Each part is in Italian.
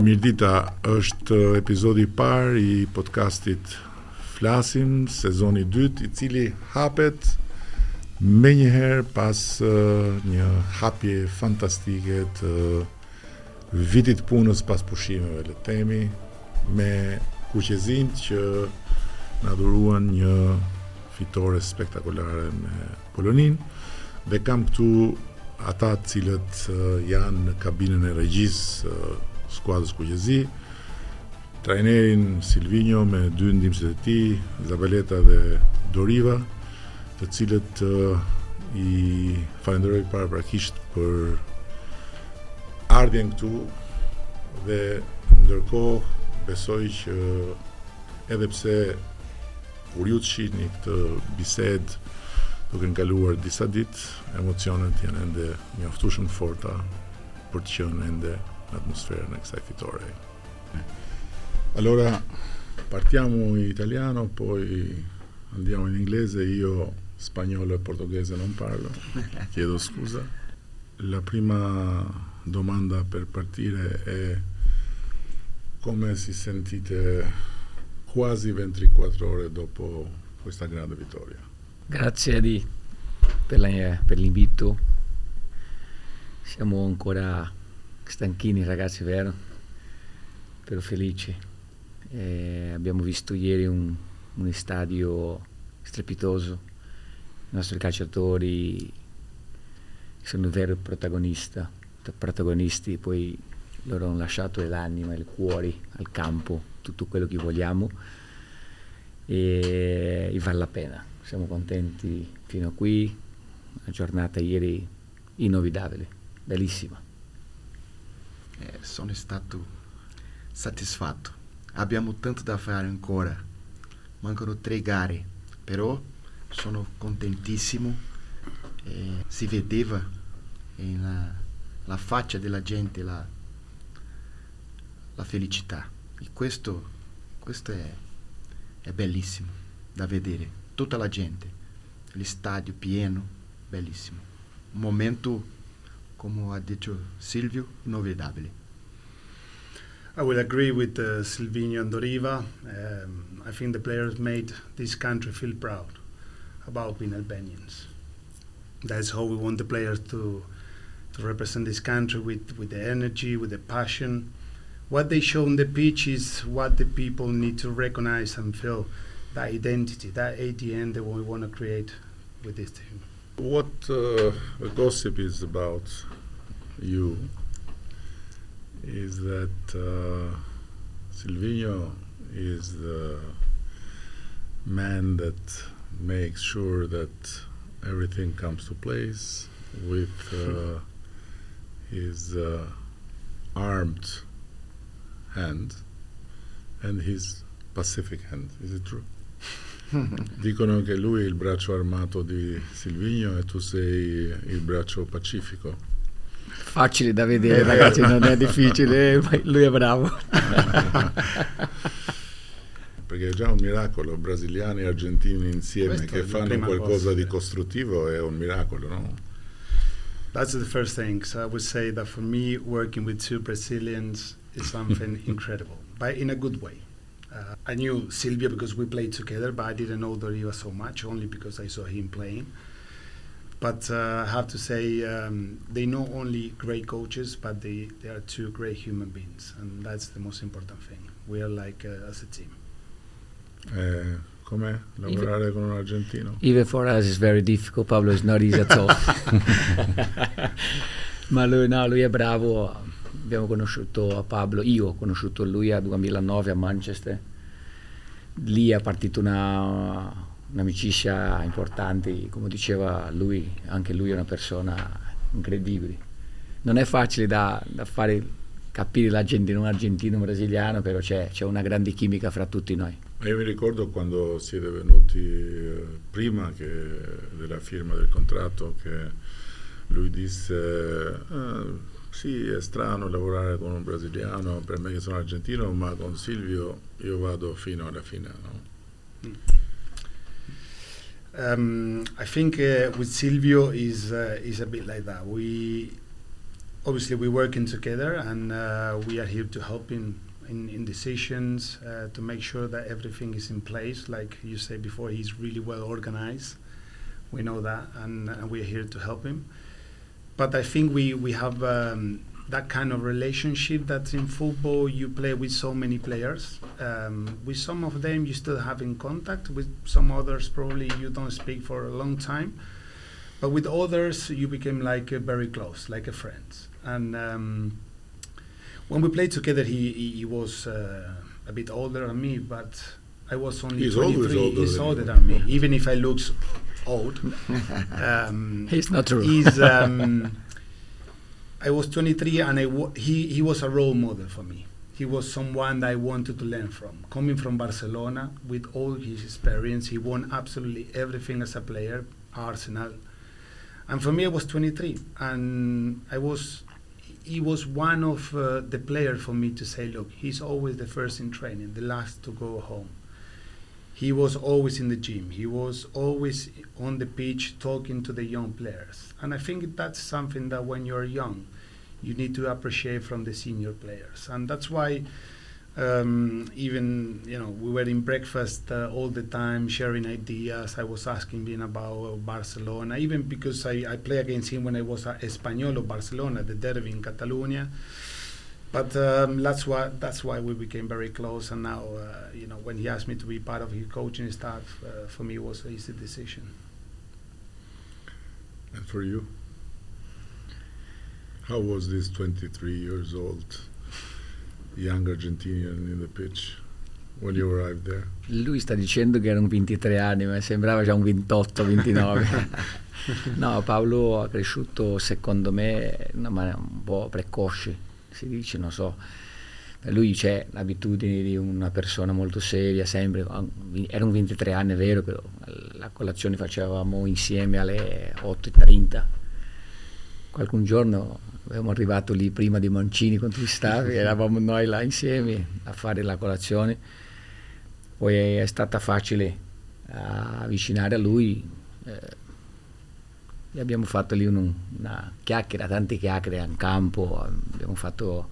Mirdita është epizodi i parë i podcastit Flasim, sezoni 2, i cili hapet me njëherë pas një hapje fantastike të vitit punës pas pushimeve, le temi, me kuqezin që na dhuruan një fitore spektakolare me Polonin dhe kam këtu ata të cilët janë në kabinën e regjis uh, skuadrës kuqezi trajnerin Silvinjo me dy ndimësit e ti Zabeleta dhe Doriva të cilët uh, i falenderoj para prakisht për ardhjen këtu dhe ndërkohë besoj që edhe pse kur ju të shihni këtë bisedë duke kaluar disa ditë, emocionet janë ende mjaftueshëm forta për të qenë ende në atmosferën e kësaj fitore. Allora partiamo in italiano, poi andiamo in inglese, io spagnolo e portoghese non parlo, chiedo scusa. La prima domanda per partire è come si sentite quasi 24 ore dopo questa grande vittoria. Grazie Adi per, la, per l'invito. Siamo ancora stanchini ragazzi, vero? Però felici. Eh, abbiamo visto ieri un, un stadio strepitoso. I nostri calciatori sono veri protagonisti, protagonisti, poi loro hanno lasciato l'anima, il cuore al campo tutto quello che vogliamo e, e vale la pena. Siamo contenti fino a qui, la giornata ieri innovidabile, bellissima. Eh, sono stato soddisfatto. Abbiamo tanto da fare ancora, mancano tre gare, però sono contentissimo. Eh, si vedeva nella la faccia della gente la, la felicità. E questo, questo è, è bellissimo da vedere. Tutta la gente, l'estadio pieno, bellissimo. Un momento, come ha detto Silvio, inolvidabile. I will agree with uh, Silvino and Doriva. Um, I think the players made this country feel proud about being Albanians. That's how we want the players to to represent this country with, with the energy, with the passion, what they show on the pitch is what the people need to recognize and feel that identity, that ADN that we want to create with this team. What uh, the gossip is about you is that uh, Silvino is the man that makes sure that everything comes to place with uh, his uh, armed hand and his pacific hand. Is it true? Dicono che lui è il braccio armato di Silvigno e tu sei il braccio pacifico. Facile da vedere, ragazzi, non è difficile, lui è bravo. Perché è già un miracolo, brasiliani e argentini insieme Questo che fanno qualcosa cosa, di costruttivo è un miracolo, no? That's the first thing. So I would say that for me, working with two Brazilians is something incredible, but in a good way. Uh, I knew Silvio because we played together, but I didn't know Doriva so much, only because I saw him playing. But uh, I have to say, um, they not only great coaches, but they, they are two great human beings, and that's the most important thing. We are like uh, as a team. Eh, com'è lavorare even, con un argentino? Even for us it's very difficult, Pablo is not easy at all. Ma lui, no, lui è bravo abbiamo conosciuto a Pablo, io ho conosciuto lui a 2009 a Manchester, lì è partita una, un'amicizia importante, come diceva lui, anche lui è una persona incredibile. Non è facile da, da fare capire l'argentino, un argentino, un brasiliano, però c'è, c'è, una grande chimica fra tutti noi. Io mi ricordo quando siete venuti eh, prima che, della firma del contratto che lui disse... Eh, sì, è strano lavorare con un brasiliano, per me che sono argentino, ma con Silvio io vado fino alla fine. No? Um, I think uh, with Silvio is uh, is a bit like that. We obviously we're working together and uh, we are here to help him in, in decisions uh, to make sure that everything is in place. Like you said before, he's really well organized. We know that, and, and we're here to help him. But I think we we have um, that kind of relationship that's in football. You play with so many players. Um, with some of them, you still have in contact. With some others, probably you don't speak for a long time. But with others, you became like uh, very close, like a friend. And um, when we played together, he he, he was uh, a bit older than me, but I was only He's 23. always older he's than older you. than me, even if I look old. um, It's not true. He's, um, I was 23, and I wa- he he was a role model for me. He was someone that I wanted to learn from. Coming from Barcelona, with all his experience, he won absolutely everything as a player, Arsenal. And for me, I was 23, and I was. He was one of uh, the players for me to say, look, he's always the first in training, the last to go home. He was always in the gym. He was always on the pitch talking to the young players. And I think that's something that when you're young, you need to appreciate from the senior players. And that's why um, even you know we were in breakfast uh, all the time sharing ideas. I was asking him about Barcelona, even because I, I against him when I was at Espanyol of Barcelona, the derby in Catalonia. But um, that's why that's why we became very close. And now, uh, you know, when he asked me to be part of his coaching staff, uh, for me it was an easy decision. And for you? How was this 23 years old young Argentinian in the pitch when you arrived there? Lui sta dicendo che erano 23 anni, ma sembrava già un 28, 29. no, Paolo è cresciuto secondo me in una maniera un po' precoce, si dice, non so. Per lui c'è l'abitudine di una persona molto seria, sempre. Erano 23 anni, è vero, però la colazione facevamo insieme alle 8.30. Qualcun giorno abbiamo arrivato lì prima di Mancini con tutti stavi, eravamo noi là insieme a fare la colazione. Poi è stata facile avvicinare a lui. Eh, e abbiamo fatto lì un, una chiacchiera, tante chiacchiere in campo, abbiamo fatto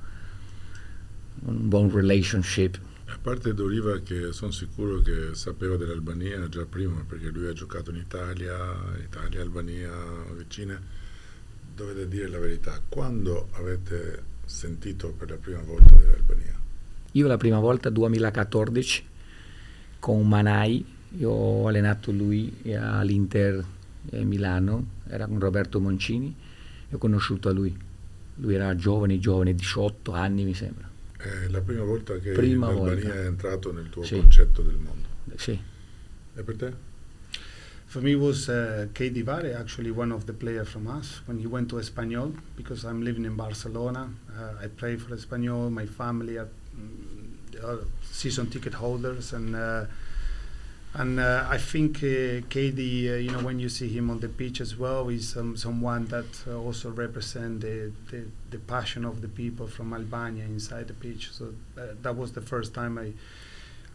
un buon relationship. A parte Doriva che sono sicuro che sapeva dell'Albania già prima perché lui ha giocato in Italia, Italia, Albania, vicine, dovete dire la verità, quando avete sentito per la prima volta dell'Albania? Io la prima volta 2014 con Manai, io ho allenato lui all'Inter Milano, era con Roberto Moncini e ho conosciuto a lui. Lui era giovane, giovane, 18 anni mi sembra. È la prima volta che Prima l'Albania volta. è entrato nel tuo Sì. concetto del mondo. Sì. E per te? For me, was uh, Katie Vare, actually one of the players from us, when he went to Espanyol, because I'm living in Barcelona. Uh, I play for Espanyol. My family are, mm, are season ticket holders, and uh, and uh, I think uh, Katie, uh, you know, when you see him on the pitch as well, is um, someone that uh, also represents the, the the passion of the people from Albania inside the pitch. So uh, that was the first time I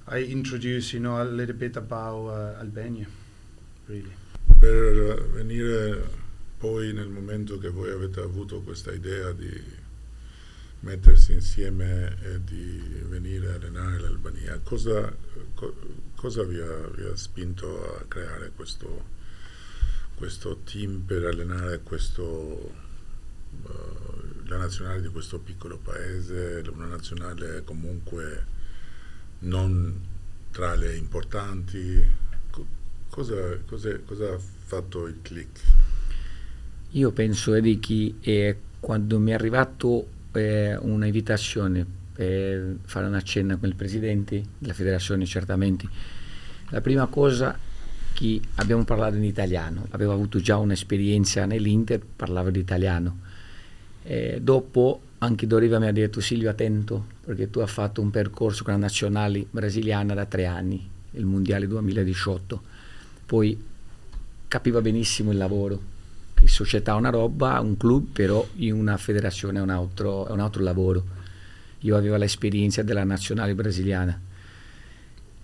I introduced, you know, a little bit about uh, Albania. Really. Per venire poi nel momento che voi avete avuto questa idea di mettersi insieme e di venire a allenare l'Albania, cosa, co- cosa vi, ha, vi ha spinto a creare questo, questo team per allenare questo, eh, la nazionale di questo piccolo paese, una nazionale comunque non tra le importanti? Co- cosa, cosa- cosa ha fatto il click? Io penso, Ricky, eh, quando mi è arrivato eh, una invitazione per fare una cena con il presidente della federazione, certamente, la prima cosa che abbiamo parlato in italiano, avevo avuto già un'esperienza nell'Inter, parlavo l'italiano. Eh, dopo anche Doriva mi ha detto Silvio attento perché tu hai fatto un percorso con la nazionale brasiliana da tre anni, il mondiale 2018, poi capiva benissimo il lavoro, che società è una roba, un club, però in una federazione è un altro, è un altro lavoro. Io avevo l'esperienza della nazionale brasiliana.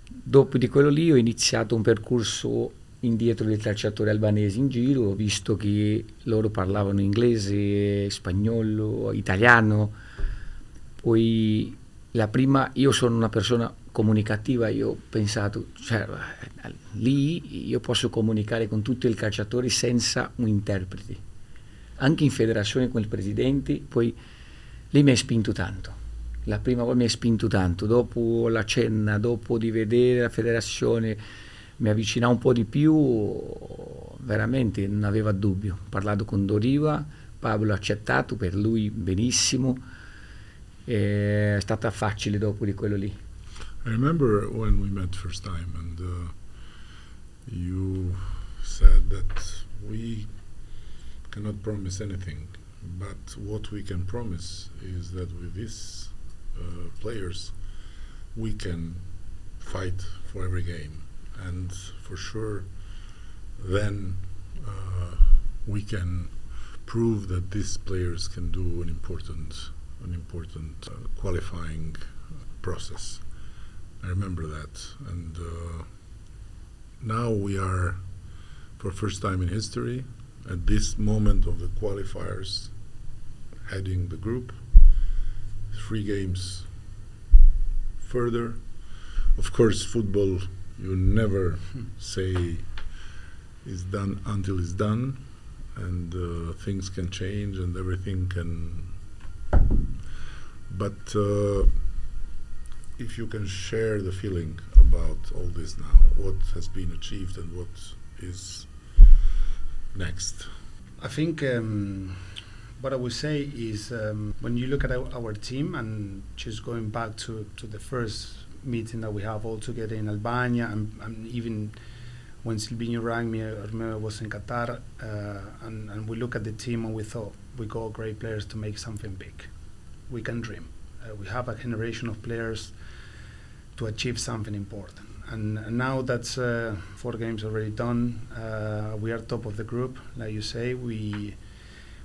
Dopo di quello lì ho iniziato un percorso indietro dei calciatori albanesi in giro, ho visto che loro parlavano inglese, spagnolo, italiano, poi la prima, io sono una persona comunicativa, io ho pensato, cioè, lì io posso comunicare con tutti i calciatori senza un interprete, anche in federazione con il presidente, poi lì mi ha spinto tanto la prima volta mi ha spinto tanto, dopo la cena, dopo di vedere la federazione, mi avvicinava un po' di più, veramente non aveva dubbio. Ho parlato con Doriva, Pablo ha accettato, per lui benissimo, è stata facile dopo di quello lì. I remember when we met first time and uh, you said that we cannot promise anything, but what we can promise is that with these uh, players we can fight for every game and for sure then uh, we can prove that these players can do an important an important uh, qualifying process. I remember that, and uh, now we are, for first time in history, at this moment of the qualifiers, heading the group. Three games further. Of course, football you never say is done until it's done, and uh, things can change and everything can. But uh, if you can share the feeling about all this now, what has been achieved and what is next. I think um, what I would say is um, when you look at our, our, team and just going back to, to the first meeting that we have all together in Albania, and, and even when Silvino rang me, I remember I was in Qatar, uh, and, and we look at the team and we thought we got great players to make something big. We can dream. Uh, we have a generation of players to achieve something important. And, now that's uh, four games already done. Uh, we are top of the group, like you say. We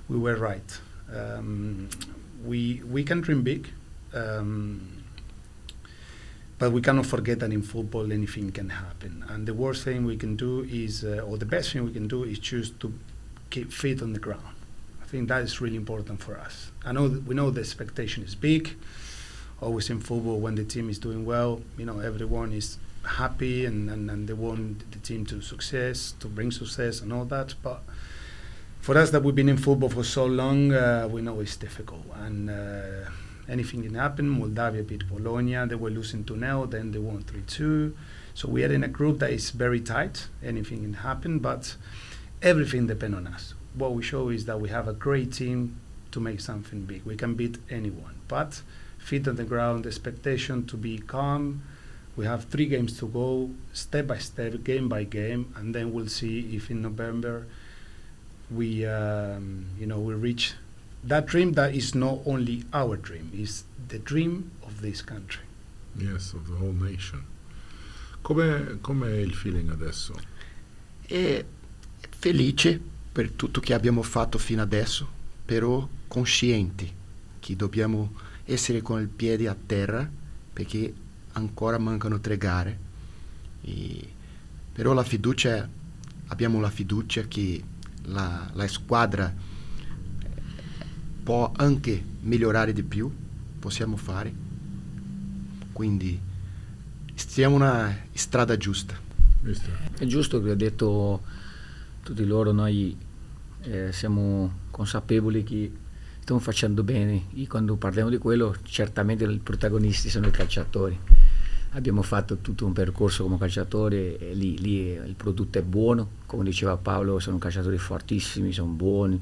we were right. Um, we we can dream big. Um, but we cannot forget that in football anything can happen. And the worst thing we can do is, uh, or the best thing we can do is choose to keep feet on the ground. I think that is really important for us. I know we know the expectation is big. Always in football, when the team is doing well, you know everyone is happy and, and, and they want the team to success, to bring success and all that. But for us that we've been in football for so long, uh, we know it's difficult. And uh, anything can happen. Moldavia beat Bologna. They were losing 2 0, then they won 3 2. So we are in a group that is very tight. Anything can happen, but everything depends on us. What we show is that we have a great team to make something big. We can beat anyone, but feet on the ground, expectation to be calm. We have three games to go, step by step, game by game, and then we'll see if in November we, um, you know, we reach that dream that is not only our dream, is the dream of this country. Yes, of the whole nation. Come, com'è il feeling adesso? È felice per tutto che abbiamo fatto fino adesso, però coscienti che dobbiamo essere con il piede a terra perché ancora mancano tre gare. E, però la fiducia, abbiamo la fiducia che la, la squadra può anche migliorare di più, possiamo fare. Quindi stiamo una strada giusta. È giusto che ho detto tutti loro, noi eh, siamo consapevoli che stiamo facendo bene e quando parliamo di quello certamente i protagonisti sono i calciatori. Abbiamo fatto tutto un percorso come calciatori e lì, lì il prodotto è buono, come diceva Paolo sono calciatori fortissimi, sono buoni.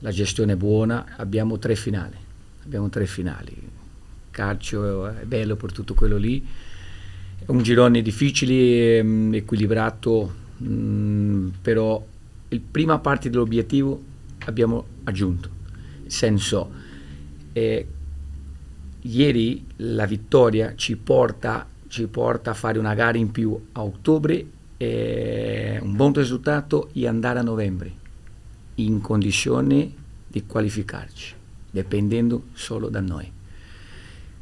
La gestione è buona, abbiamo tre finali, abbiamo tre finali, calcio è bello per tutto quello lì, è un girone difficile, mm, equilibrato, mm, però il prima parte dell'obiettivo abbiamo aggiunto, senso. Eh, ieri la vittoria ci porta, ci porta, a fare una gara in più a ottobre, eh, un buon risultato e andare a novembre in condizione di qualificarci, dipendendo solo da noi.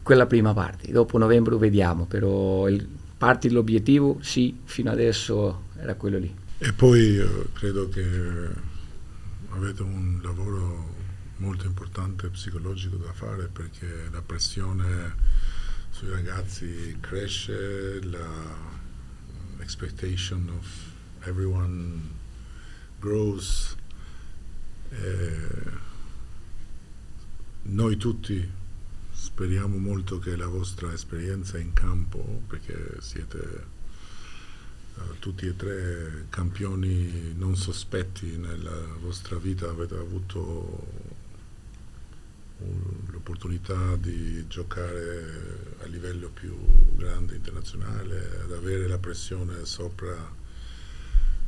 Quella prima parte, dopo novembre vediamo, però il, parte dell'obiettivo sì, fino adesso era quello lì. E poi eh, credo che avete un lavoro molto importante psicologico da fare perché la pressione sui ragazzi cresce, la expectation of everyone grows. E noi tutti speriamo molto che la vostra esperienza in campo, perché siete uh, tutti e tre campioni non sospetti nella vostra vita, avete avuto l'opportunità di giocare a livello più grande internazionale, ad avere la pressione sopra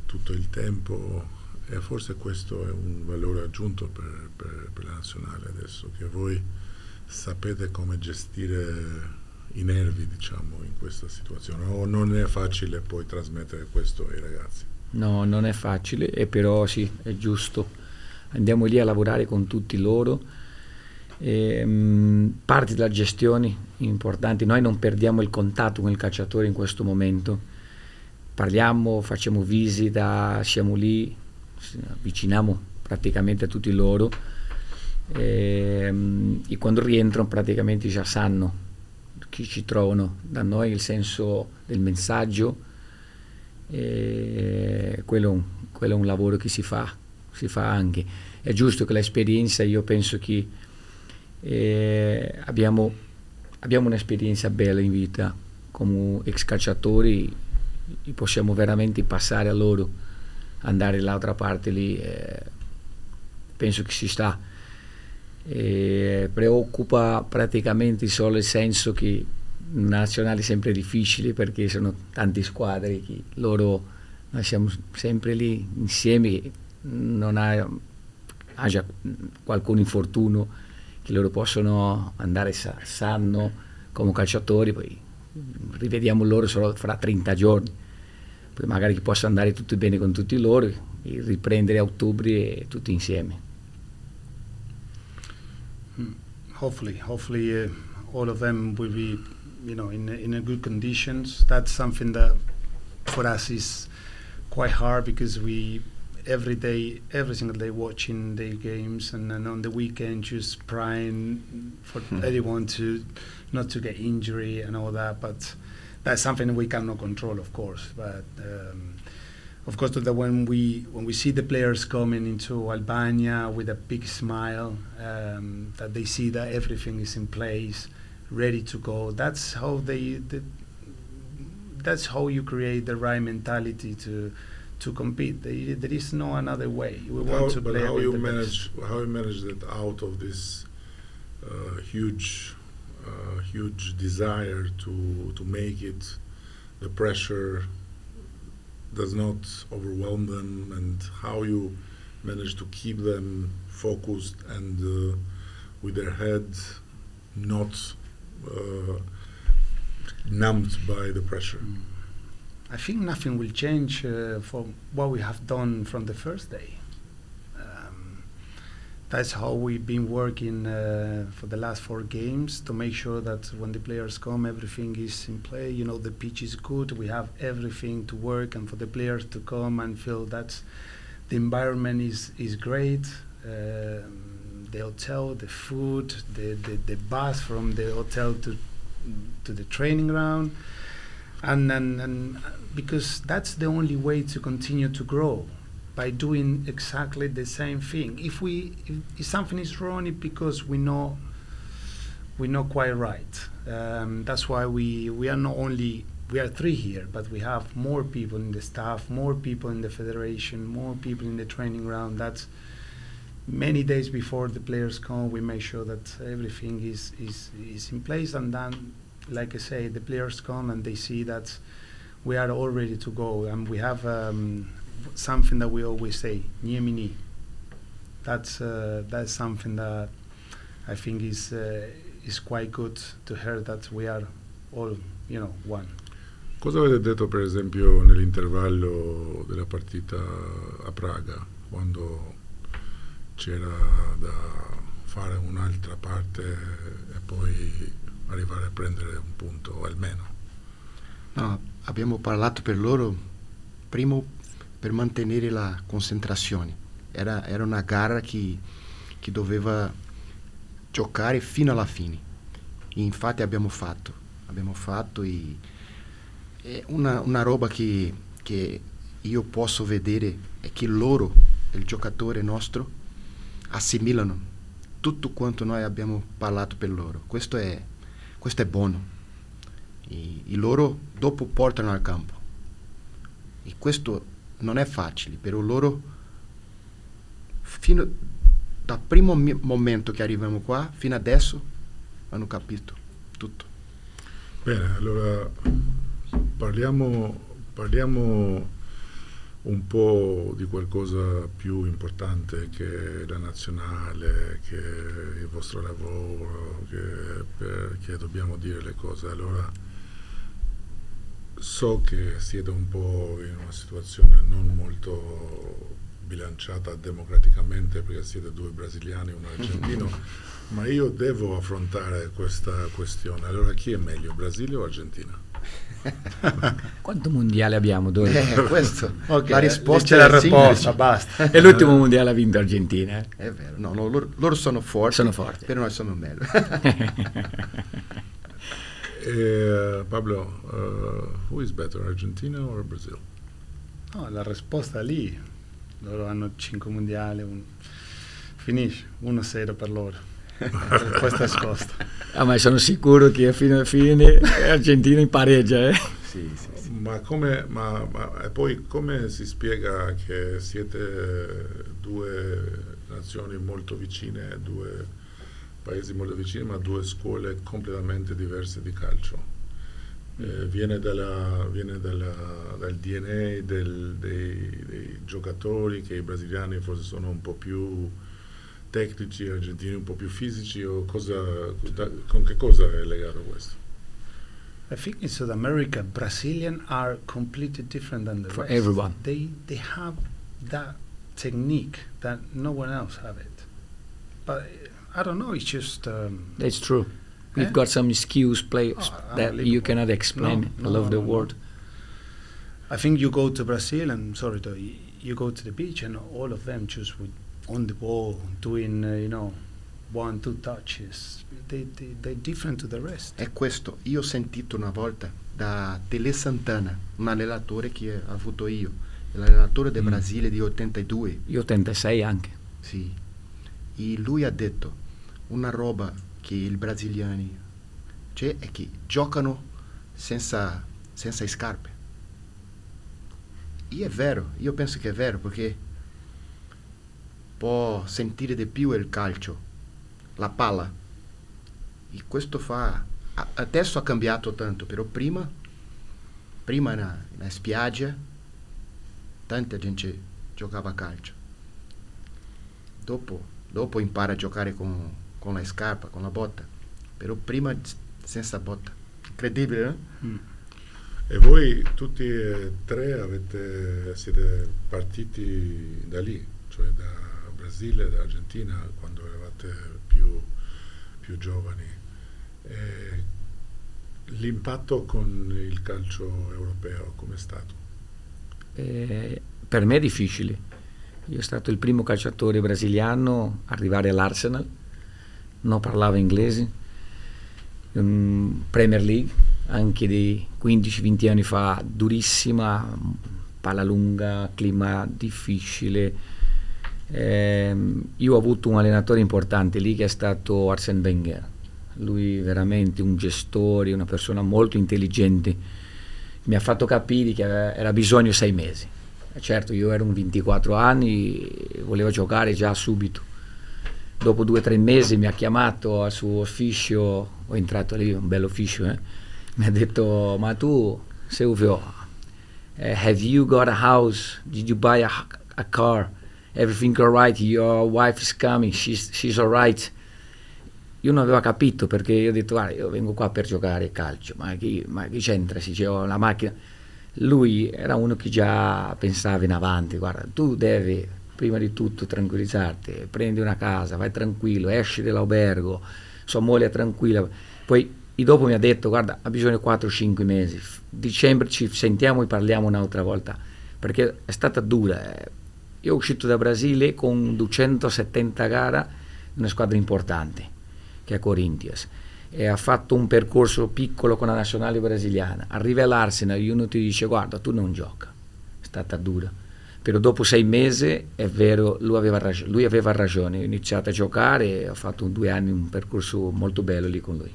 tutto il tempo e forse questo è un valore aggiunto per, per, per la nazionale adesso, che voi sapete come gestire i nervi diciamo in questa situazione o non è facile poi trasmettere questo ai ragazzi? No, non è facile e però sì, è giusto. Andiamo lì a lavorare con tutti loro e, mh, parti della gestione importanti. Noi non perdiamo il contatto con il calciatore in questo momento. Parliamo, facciamo visita, siamo lì, avviciniamo praticamente a tutti loro e, mh, e quando rientrano praticamente già sanno chi ci trovano da noi il senso del messaggio e quello, quello è un lavoro che si fa, si fa anche. È giusto che l'esperienza, io penso che abbiamo, abbiamo un'esperienza bella in vita. Come ex calciatori possiamo veramente passare a loro andare dall'altra parte lì eh, penso che si sta. E preoccupa praticamente solo il senso che in nazionale è sempre difficile perché sono tante squadre che loro noi siamo sempre lì insieme non ha, ha già qualcuno infortunio che loro possono andare, sa, sanno come calciatori, poi rivediamo loro solo fra 30 giorni, poi magari che possa andare tutto bene con tutti loro e riprendere a ottobre tutti insieme. Hmm. Hopefully, hopefully uh, all of them will be, you know, in in good conditions. That's something that for us is quite hard because we every day, every single day, watching the games, and then on the weekend just praying for hmm. anyone to not to get injury and all that. But that's something we cannot control, of course. But um, of course, that when we when we see the players coming into Albania with a big smile, um, that they see that everything is in place, ready to go. That's how they. The, that's how you create the right mentality to to compete. There, there is no another way. We how, want to but. How you manage? Best. How you manage that out of this uh, huge, uh, huge desire to to make it? The pressure does not overwhelm them, and how you manage to keep them focused and uh, with their head not uh, numbed by the pressure. Mm. I think nothing will change uh, from what we have done from the first day. Um, that's how we've been working uh, for the last four games to make sure that when the players come, everything is in play. You know, the pitch is good. We have everything to work, and for the players to come and feel that the environment is is great. Uh, the hotel, the food, the, the, the bus from the hotel to to the training ground and, and, and because that's the only way to continue to grow by doing exactly the same thing. If we if, if something is wrong, it's because we know we're not quite right. Um, that's why we we are not only we are three here, but we have more people in the staff, more people in the federation, more people in the training ground. That's many days before the players come. We make sure that everything is is, is in place, and then, like I say, the players come and they see that we are all ready to go. And we have um, something that we always say, Niemini. That's uh, that's something that I think is uh, is quite good to hear that we are all, you know, one. Cosa avete detto per esempio nell'intervallo della partita a Praga, quando c'era da fare un'altra parte e poi arrivare a prendere un punto almeno? No, abbiamo parlato per loro primo per mantenere la concentrazione. Era, era una gara che, che doveva giocare fino alla fine. E infatti abbiamo fatto, abbiamo fatto e, è una, una roba che, che io posso vedere è che loro, il giocatore nostro, assimilano tutto quanto noi abbiamo parlato per loro. Questo è, questo è buono. E, e loro dopo portano al campo. E questo non è facile, però loro fino dal primo momento che arriviamo qua fino adesso hanno capito tutto. Bene, allora parliamo, parliamo un po' di qualcosa più importante che la nazionale, che il vostro lavoro, che perché dobbiamo dire le cose. Allora, so che siete un po' in una situazione non molto bilanciata democraticamente perché siete due brasiliani e un argentino, ma io devo affrontare questa questione. Allora, chi è meglio, Brasile o Argentina? Quanto mondiale abbiamo? Dove? Eh, questo, Ok, la risposta la è risposta, basta. È l'ultimo mondiale ha vinto Argentina. eh. È vero, no, no, loro, loro sono forti, Sono forti. però noi siamo meglio. Eh, Pablo, uh, who is better, Argentina or Brazil? No, la risposta è lì. Loro hanno 5 mondiali, un... finisce 1-0 per loro. Questa è la risposta. Ah, ma sono sicuro che fino alla fine Argentina in pareggia. Eh? sì, sì, sì. Ma, come, ma, ma- e poi come si spiega che siete due nazioni molto vicine, due paesi molto vicini, ma due scuole completamente diverse di calcio? Eh, viene dalla- viene dalla- dal DNA del- dei, dei giocatori che i brasiliani forse sono un po' più tecnici, argentini un po' più fisici o cosa, da- con che cosa è legato questo? I think in South America, Brazilian are completely different than the For rest. everyone. They they have that technique that no one else have it. But uh, I don't know. It's just um, That's true. We've Eh? got some skills players Oh, that you cannot explain No, all no, over the no, no. world. I think you go to Brazil and sorry, to, you go to the beach and all of them just with on the ball doing uh, you know one two touches. They, they they're different to the rest. È questo, io ho sentito una volta da Tele Santana, un allenatore che ho avuto io, l'allenatore del Mm. Brasile di 82, Io 86 anche. sì. E lui ha detto una roba che i brasiliani cioè, è che giocano senza, senza scarpe. E è vero, io penso che è vero perché può sentire di più il calcio, la palla. E questo fa... Adesso ha cambiato tanto, però prima, prima na, na spiaggia, tanta gente giocava a calcio. Dopo, dopo impara a giocare con, con la scarpa, con la botta, però prima senza botta. Incredibile, eh? Mm. E voi tutti e tre avete, siete partiti da lì, cioè da Brasile, da Argentina, quando eravate più, più giovani. E l'impatto con il calcio europeo com'è stato? Eh, per me è difficile. Io sono stato il primo calciatore brasiliano a arrivare all'Arsenal, non parlavo inglese, in Premier League, anche di 15-20 anni fa, durissima, palla lunga, clima difficile. Ehm, io ho avuto un allenatore importante lì che è stato Arsene Wenger, lui veramente un gestore, una persona molto intelligente mi ha fatto capire che era bisogno sei mesi. E certo, io ero un 24 anni, volevo giocare già subito. Dopo due o tre mesi mi ha chiamato al suo ufficio, ho entrato lì, un bello ufficio, eh? mi ha detto, ma tu, Silvio, eh, have you got a house? Did you buy a, a car? Everything alright? Your wife is coming, she's, she's alright. Io non avevo capito perché io ho detto, guarda, io vengo qua per giocare calcio, ma chi, ma chi c'entra? Si diceva la macchina. Lui era uno che già pensava in avanti, guarda, tu devi prima di tutto tranquillizzarti, prendi una casa, vai tranquillo, esci dall'albergo, sua moglie è tranquilla. Poi dopo mi ha detto, guarda, ha bisogno di 4-5 mesi, dicembre ci sentiamo e parliamo un'altra volta. perché è stata dura. Eh. Io ho uscito da Brasile con 270 gare in una squadra importante, che è Corinthians, e ha fatto un percorso piccolo con la nazionale brasiliana. Arriva all'Arsenal uno ti dice guarda, tu non gioca. È stata dura. Però dopo sei mesi, è vero, lui aveva, rag- lui aveva ragione. Ho iniziato a giocare e ho fatto due anni un percorso molto bello lì con lui.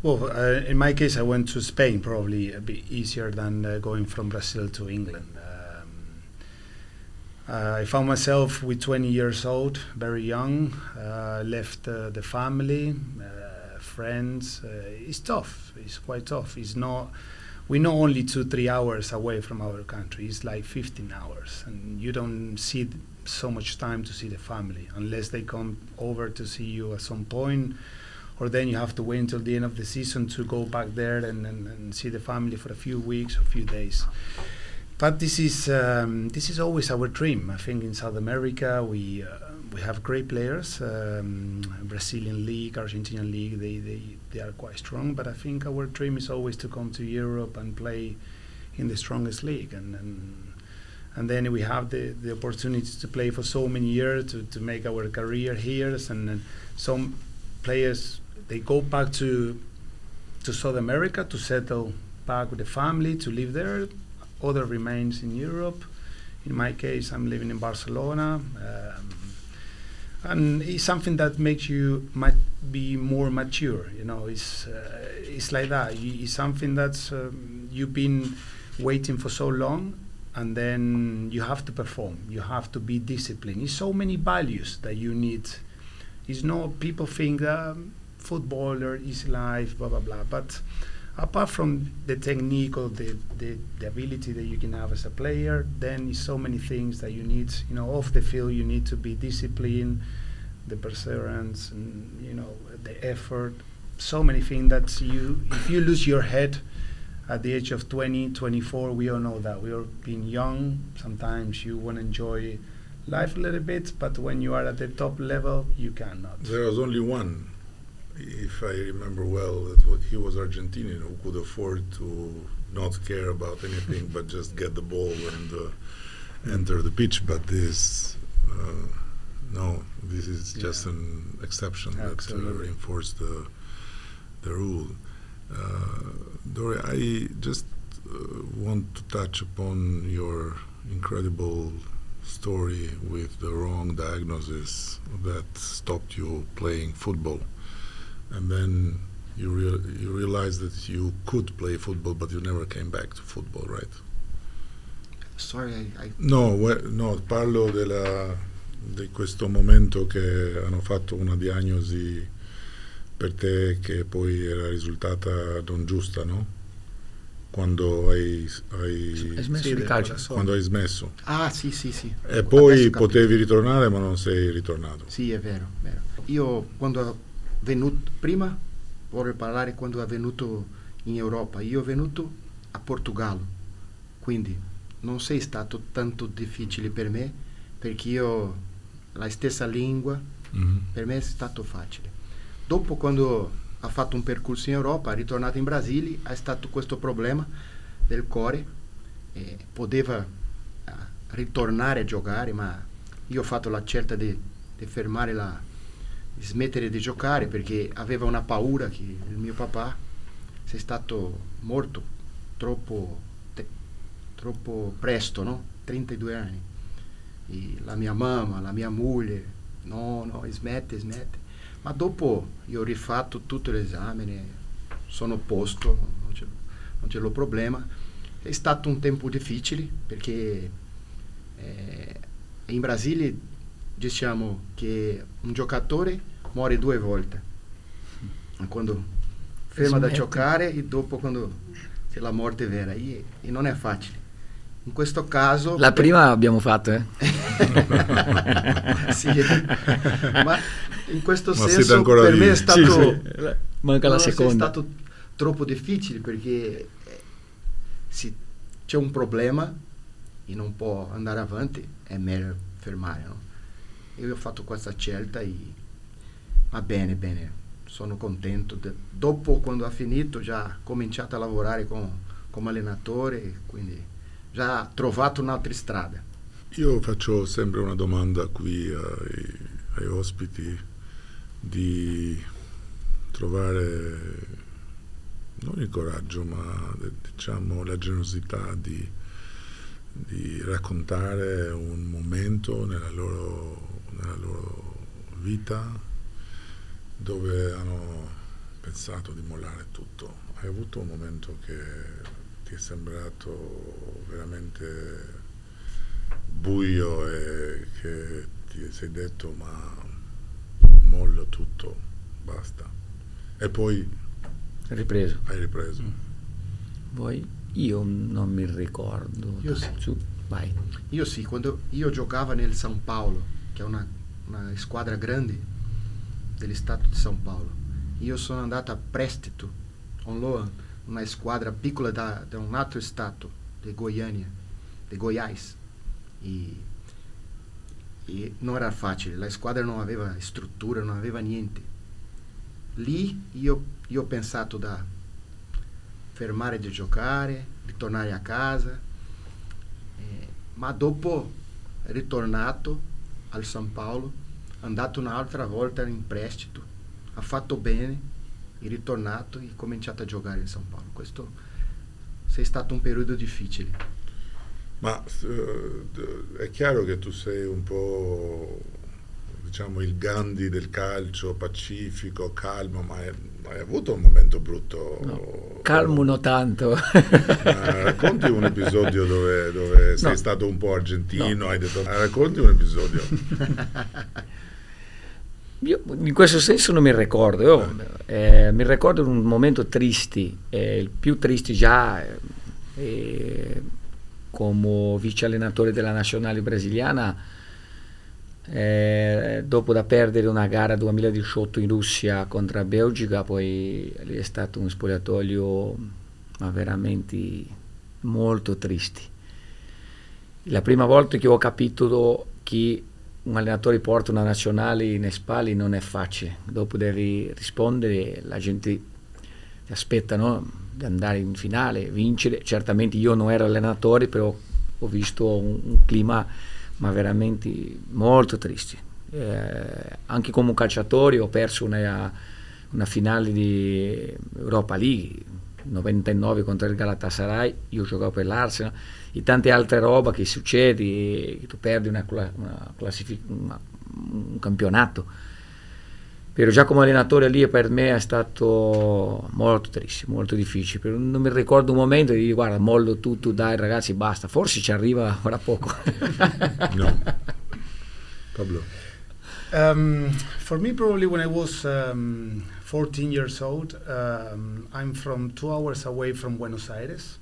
Well, uh, in my case, I went to Spain, probably a bit easier than uh, going from Brazil to England. Uh, I found myself with 20 years old, very young, uh, left uh, the family, uh, friends. it's tough. It's quite tough. It's not. We're not only two, three hours away from our country. It's like 15 hours, and you don't see so much time to see the family unless they come over to see you at some point or then you have to wait until the end of the season to go back there and, and, and see the family for a few weeks a few days. But this is um, this is always our dream. I think in South America we uh, we have great players. Um, Brazilian league, Argentinian league, they, they they are quite strong. But I think our dream is always to come to Europe and play in the strongest league and. and and then we have the, the opportunity to play for so many years to, to make our career here and, and some players they go back to to South America to settle back with the family to live there. Other remains in Europe. In my case, I'm living in Barcelona, um, and it's something that makes you might be more mature. You know, it's uh, it's like that. It's something that's um, you've been waiting for so long, and then you have to perform. You have to be disciplined. It's so many values that you need. It's not people think. Um, footballer, is life, blah blah blah. But apart from the technique or the, the, the ability that you can have as a player, then so many things that you need. You know, off the field, you need to be disciplined, the perseverance, and you know, the effort. So many things that you, if you lose your head at the age of 20, 24, we all know that we are being young. Sometimes you want to enjoy life a little bit, but when you are at the top level, you cannot. There was only one if I remember well, that he was Argentinian who could afford to not care about anything but just get the ball and uh, enter the pitch. But this, uh, no, this is yeah. just an exception Absolutely. that uh, reinforced the the rule. Uh, Dori, I just uh, want to touch upon your incredible story with the wrong diagnosis that stopped you playing football and then you, real, you realized that you could play football, but you never came back to football, right? Sorry, I, I no, we, no, parlo della, di questo momento che hanno fatto una diagnosi per te che poi era risultata non giusta, no? Quando hai, hai, hai smesso sì, di calcio. Quando hai smesso. Ah, sì, sì, sì. E poi potevi ritornare, ma non sei ritornato. Sì, è vero, vero. Io quando venuto prima vorrei parlare quando è venuto in Europa io ho venuto a Portogallo quindi non sei stato tanto difficile per me perché io la stessa lingua mm-hmm. per me è stato facile dopo quando ha fatto un percorso in Europa è ritornato in Brasile ha stato questo problema del cuore e poteva uh, ritornare a giocare ma io ho fatto la scelta di, di fermare la, smettere di giocare perché aveva una paura che il mio papà sia stato morto troppo, te, troppo presto, no? 32 anni. E la mia mamma, la mia moglie, no, no, smette, smette. Ma dopo io ho rifatto tutto l'esame, sono posto, non c'è, problema. È stato un tempo difficile perché eh, in Brasile diciamo che un giocatore muore due volte. Quando ferma da giocare e dopo quando c'è la morte vera. E, e, non è facile. In questo caso... La prima abbiamo fatto, eh? sì, ma in questo ma senso per lì. me è stato... Sì, sì. Manca la seconda. È stato troppo difficile perché eh, se c'è un problema e non può andare avanti, è meglio fermare. No? Io ho fatto questa scelta e va bene, bene, sono contento. De, dopo, quando ha finito, già cominciato a lavorare con, come allenatore, quindi già trovato un'altra strada. Io faccio sempre una domanda qui ai, ai ospiti di trovare non il coraggio, ma diciamo la generosità di, di raccontare un momento nella loro, nella loro vita dove hanno pensato di mollare tutto. Hai avuto un momento che ti è sembrato veramente buio e che ti sei detto ma mollo tutto, basta. E poi ripreso. hai ripreso. Poi io non mi ricordo. Io sì. Su, vai. Io sì, quando io giocavo nel San Paolo, que é na, na Esquadra Grande do Estado de São Paulo. E eu sou andata prestito, on loan, na Esquadra Piccola da, um outro estado de Goiânia, de Goiás. E, e não era fácil, a esquadra não havia estrutura, não havia niente. Lì e eu, ho pensato da fermare di de tornar a casa, eh, ma dopo al San Paolo, andato un'altra volta in prestito, ha fatto bene, è ritornato e cominciato a giocare in San Paolo. Questo è stato un periodo difficile. Ma eh, è chiaro che tu sei un po' diciamo il Gandhi del calcio, pacifico, calmo, ma hai, hai avuto un momento brutto? No, calmo non tanto. Ma racconti un episodio dove, dove sei No. stato un po' argentino, No. hai detto, ah, racconti un episodio. Io in questo senso non mi ricordo, io, eh, mi ricordo un momento triste, eh, il più triste già eh, eh, come vice allenatore della nazionale brasiliana, eh, dopo da perdere una gara 2018 in Russia contro Belgica, poi è stato un spogliatoio ma veramente molto triste. La prima volta che ho capito che un allenatore porta una nazionale in spalle non è facile, dopo devi rispondere, la gente ti aspetta no? di andare in finale, vincere, certamente io non ero allenatore, però ho visto un, un clima ma veramente molto triste. Eh, anche come calciatore ho perso una, una finale di Europa League 99 contro il Galatasaray, io giocavo per l'Arsenal e tante altre roba che succede, che tu perdi una, una classific- una- un campionato. Però già come allenatore lì per me è stato molto triste, molto difficile. Però non mi ricordo un momento di dire guarda mollo tutto, dai ragazzi basta, forse ci arriva fra poco. No. Pablo. Um, for me, probably when I was um, 14 years old, um, I'm from two hours away from Buenos Aires.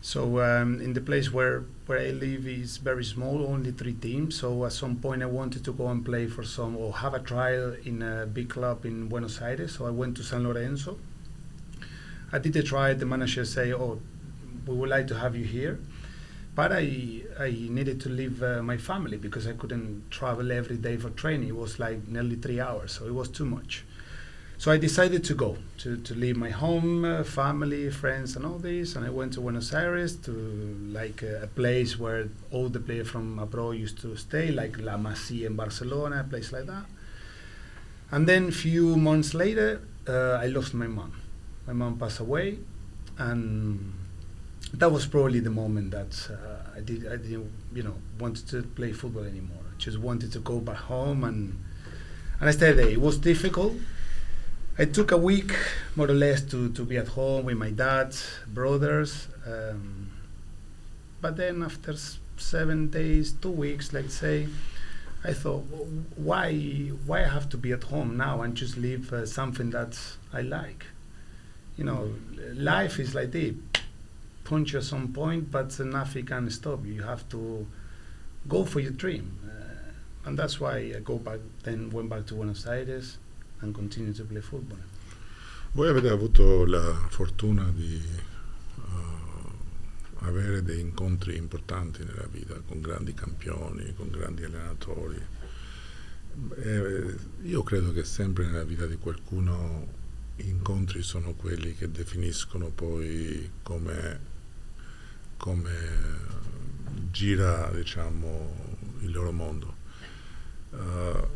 So um, in the place where, where I live is very small, only three teams. So at some point I wanted to go and play for some or have a trial in a big club in Buenos Aires. So I went to San Lorenzo. I did a trial. The manager say, "Oh, we would like to have you here." But I, I needed to leave uh, my family because I couldn't travel every day for training. It was like nearly three hours, so it was too much. So I decided to go, to, to leave my home, uh, family, friends, and all this. And I went to Buenos Aires to like uh, a place where all the players from abroad used to stay, like La Masia in Barcelona, a place like that. And then few months later, uh, I lost my mom. My mom passed away, and that was probably the moment that uh, I did I didn't you know wanted to play football anymore. I just wanted to go back home and and I stayed there. It was difficult. I took a week more or less to, to be at home with my dad, brothers. Um, but then after s- seven days, two weeks, let's say, I thought, "W- why why I have to be at home now and just live uh, something that I like? You know, life is like this punch you at some point, but uh, nothing can stop you. You have to go for your dream, uh, and that's why I go back. Then went back to Buenos Aires and continued to play football. Voi avete avuto la fortuna di eh, avere dei incontri importanti nella vita con grandi campioni, con grandi allenatori. Eh, io credo che sempre nella vita di qualcuno gli incontri sono quelli che definiscono poi come come gira diciamo, il loro mondo. Uh,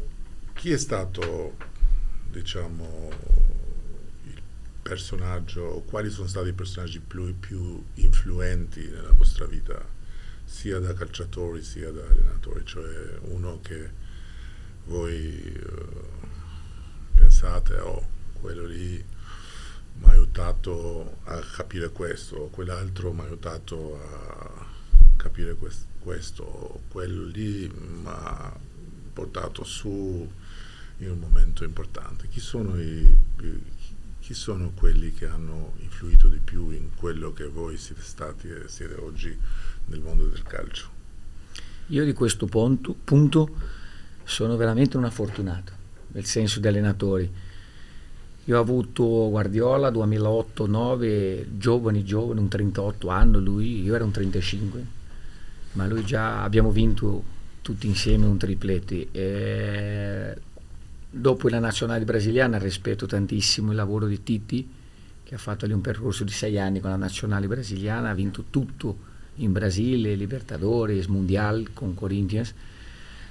chi è stato diciamo, il personaggio, quali sono stati i personaggi più, più influenti nella vostra vita, sia da calciatori sia da allenatori, cioè uno che voi uh, pensate, oh, quello lì mi ha aiutato a capire questo, quell'altro mi ha aiutato a capire quest- questo, quello lì mi ha portato su in un momento importante. Chi sono, i, chi sono quelli che hanno influito di più in quello che voi siete stati e siete oggi nel mondo del calcio? Io di questo punto, punto sono veramente un fortunato, nel senso di allenatori io ho avuto Guardiola 2008-9, giovani, giovani, un 38 anni, lui, io ero un 35, ma lui già abbiamo vinto tutti insieme un triplete. E dopo la nazionale brasiliana rispetto tantissimo il lavoro di Titi, che ha fatto lì un percorso di sei anni con la nazionale brasiliana, ha vinto tutto in Brasile, Libertadores, Mondial con Corinthians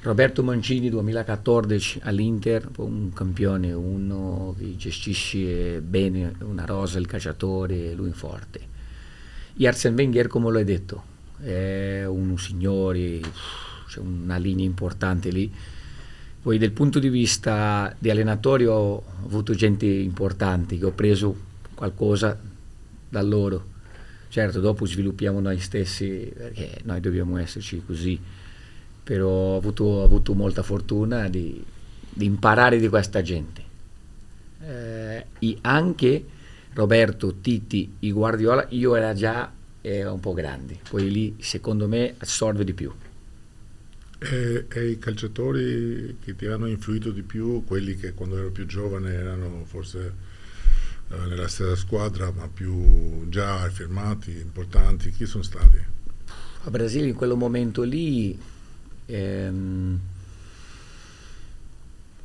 Roberto Mancini 2014 all'Inter, un campione, uno che gestisce bene una rosa, il calciatore, lui forte. E Arsene Wenger, come l'hai detto, è un signore, c'è una linea importante lì. Poi dal punto di vista di allenatori ho avuto gente importante che ho preso qualcosa da loro. Certo, dopo sviluppiamo noi stessi perché noi dobbiamo esserci così però ho avuto, ho avuto molta fortuna di, di, imparare di questa gente. Eh, e anche Roberto, Titi e Guardiola, io era già eh, un po' grande, poi lì secondo me assorbe di più. E, e, i calciatori che ti hanno influito di più, quelli che quando ero più giovane erano forse eh, nella stessa squadra, ma più già firmati, importanti, chi sono stati? A Brasile in quel momento lì Ehm,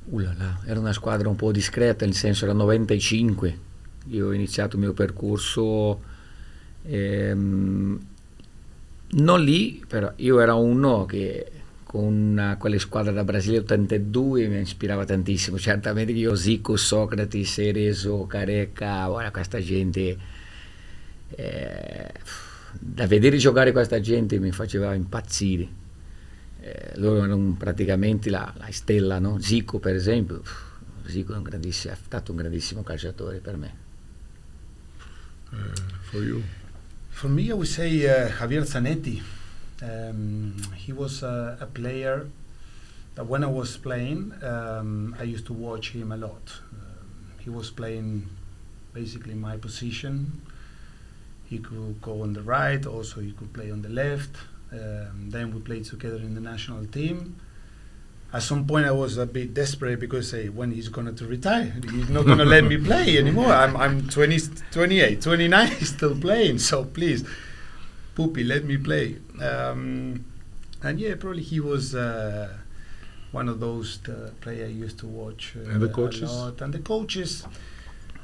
ulala, era una squadra un po' discreta, nel senso era 95. Io ho iniziato il mio percorso ehm, non lì, però io ero uno che con quelle squadre da Brasile 82 mi ispirava tantissimo. Certamente io Zico, Socrati, Cerezo, Careca, guarda questa gente. Eh, da vedere giocare questa gente mi faceva impazzire eh, loro erano praticamente la, la stella, no? Zico per esempio, Zico è, un è, stato un grandissimo calciatore per me. Uh, for you? For me I would say uh, Javier Zanetti. Um, he was uh, a player that when I was playing, um, I used to watch him a lot. Um, he was playing basically my position. He could go on the right, also he could play on the left. Um, then we played together in the national team. At some point, I was a bit desperate because hey, when he's going to retire, he's not going to let me play anymore. I'm, I'm 20, 28, 29, he's still playing. So please, Poopy, let me play. Um, and yeah, probably he was uh, one of those uh, players I used to watch. Uh, and the coaches? And the coaches.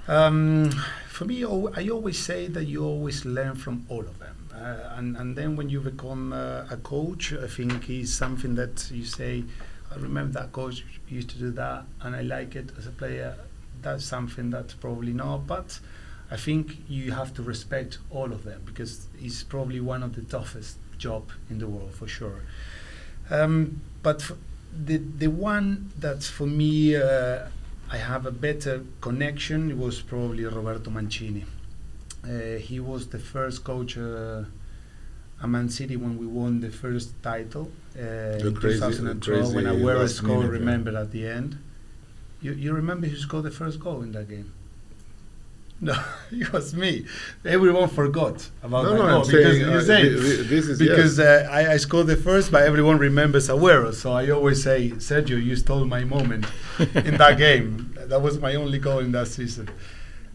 Um, for me, I always say that you always learn from all of them. Uh, and, and then when you become uh, a coach, I think is something that you say, I remember that coach used to do that, and I like it as a player. That's something that's probably not, but I think you have to respect all of them because it's probably one of the toughest job in the world for sure. Um, but the the one that for me uh, I have a better connection was probably Roberto Mancini. Uh, he was the first coach uh, at Man City when we won the first title uh, in crazy, 2012 when Aguero scored, remember, at the end. You, you remember who scored the first goal in that game? No, it was me. Everyone forgot about no, no, goal because saying, uh, say, this is because yes. uh, I, I, scored the first, but everyone remembers Aguero. So I always say, Sergio, you stole my moment in that game. That was my only goal in that season.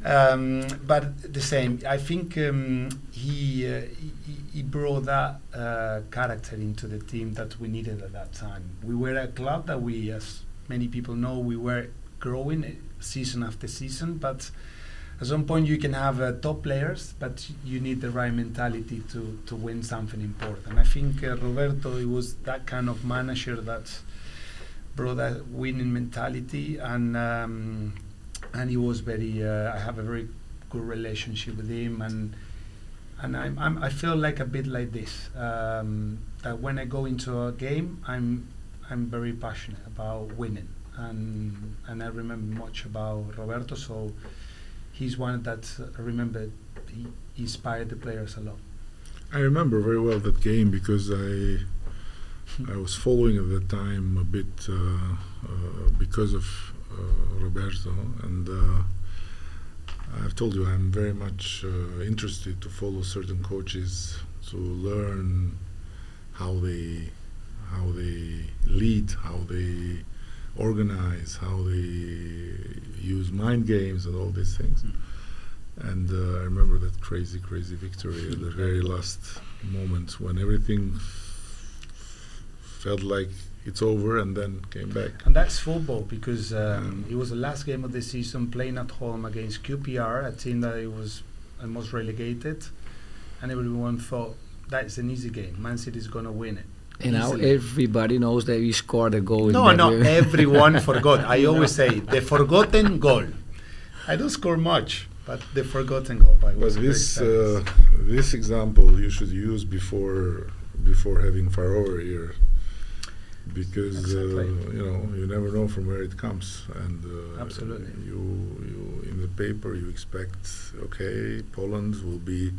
Um, but the same, I think um, he, uh, he, he brought that uh, character into the team that we needed at that time. We were a club that we, as many people know, we were growing uh, season after season, but at some point you can have uh, top players, but you need the right mentality to to win something important. I think uh, Roberto he was that kind of manager that brought that winning mentality, and um, and he was very. Uh, I have a very good relationship with him, and and I'm, I'm I feel like a bit like this. Um, that when I go into a game, I'm I'm very passionate about winning, and and I remember much about Roberto. So he's one that I remember he inspired the players a lot. I remember very well that game because I I was following at the time a bit uh, uh, because of uh, Roberto, and uh, I've told you I'm very much uh, interested to follow certain coaches to learn how they how they lead, how they organize, how they use mind games and all these things. Mm. And uh, I remember that crazy, crazy victory at the very last moment when everything felt like it's over and then came back. And that's football because um, it was the last game of the season playing at home against QPR, a team that it was almost relegated, and everyone thought that's an easy game. Man City is going to win it. And now Easily. everybody knows that we scored a goal. No, no, game. everyone forgot. I always say the forgotten goal. I don't score much, but the forgotten goal. But, But this uh, this example you should use before before having Faroe here, because Exactly. uh, you know you never know from where it comes, and uh, Absolutely. you you in the paper you expect okay Poland will be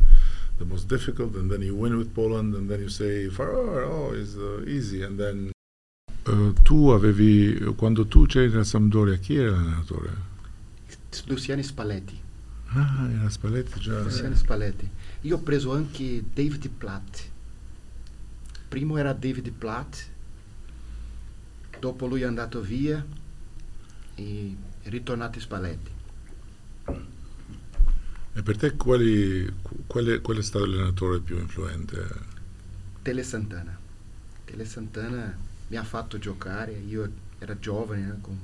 the most difficult, and then you win with Poland, and then you say Faroe oh is uh, easy, and then. Uh, tu avevi quando tu c'eri nella Sampdoria chi era l'allenatore? Luciano Spalletti. Ah, era Spalletti già. Luciano Spalletti. Io ho preso anche David Platt. Primo era David Platt, dopo lui è andato via e è ritornato Spalletti. E per te quali, qual, è, qual è stato l'allenatore più influente? Tele Santana. Tele Santana mi ha fatto giocare, io ero giovane, eh, con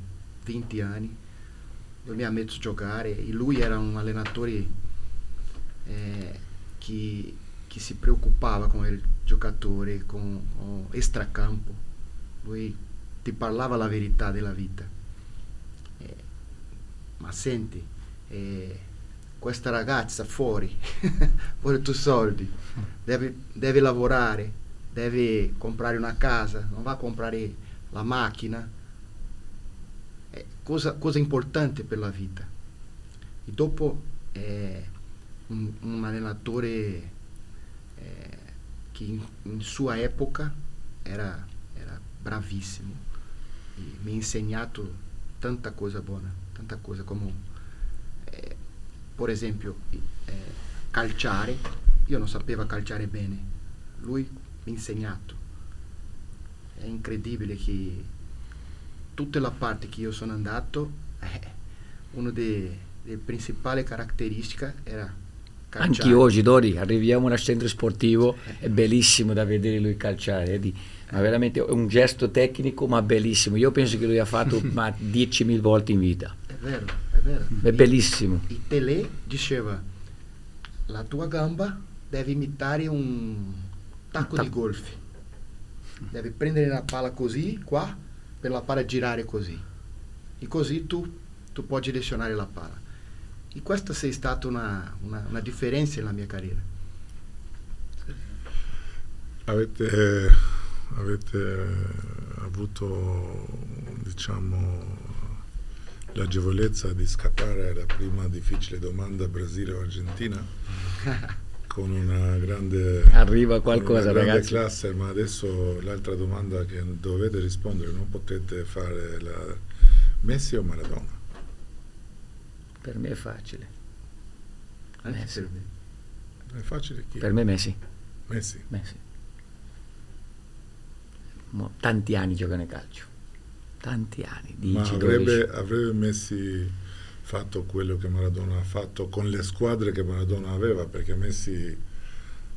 20 anni, lui mi ha messo a giocare e lui era un allenatore eh, che, che si preoccupava con il giocatore, con, con extracampo. Lui ti parlava la verità della vita. Eh, ma senti, eh, questa ragazza fuori vuole tuoi soldi, deve, deve lavorare, deve comprare una casa, non va a comprare la macchina. È cosa, cosa importante per la vita. E dopo eh, un, un allenatore eh, che in, in sua epoca era, era bravissimo e mi ha insegnato tanta cosa buona, tanta cosa come per esempio eh, calciare, io non sapevo calciare bene, lui mi ha insegnato. È incredibile che tutta la parte che io sono andato, eh, una delle principali caratteristiche era calciare. Anche oggi, Dori, arriviamo al centro sportivo, è bellissimo da vedere lui calciare, vedi? ma veramente è un gesto tecnico ma bellissimo. Io penso che lui ha fatto ma 10.000 volte in vita. È vero, vero. È bellissimo. E Pelé diceva, la tua gamba deve imitare un tacco di golf. Devi prendere la palla così, qua, per la palla girare così. E così tu, tu puoi direzionare la palla. E questa è stata una, una, una differenza nella mia carriera. Avete, avete avuto, diciamo, l'agevolezza di scappare alla prima difficile domanda Brasile o Argentina con una grande, Arriva una qualcosa, grande ragazzi. classe, ma adesso l'altra domanda che dovete rispondere, non potete fare la Messi o Maradona? Per me è facile. Messi. per me. È facile chi? Per me Messi. Messi. Messi. Mo- tanti anni gioca nel calcio. Tanti anni, 10, Ma 12. avrebbe, avrebbe Messi fatto quello che Maradona ha fatto con le squadre che Maradona aveva, perché Messi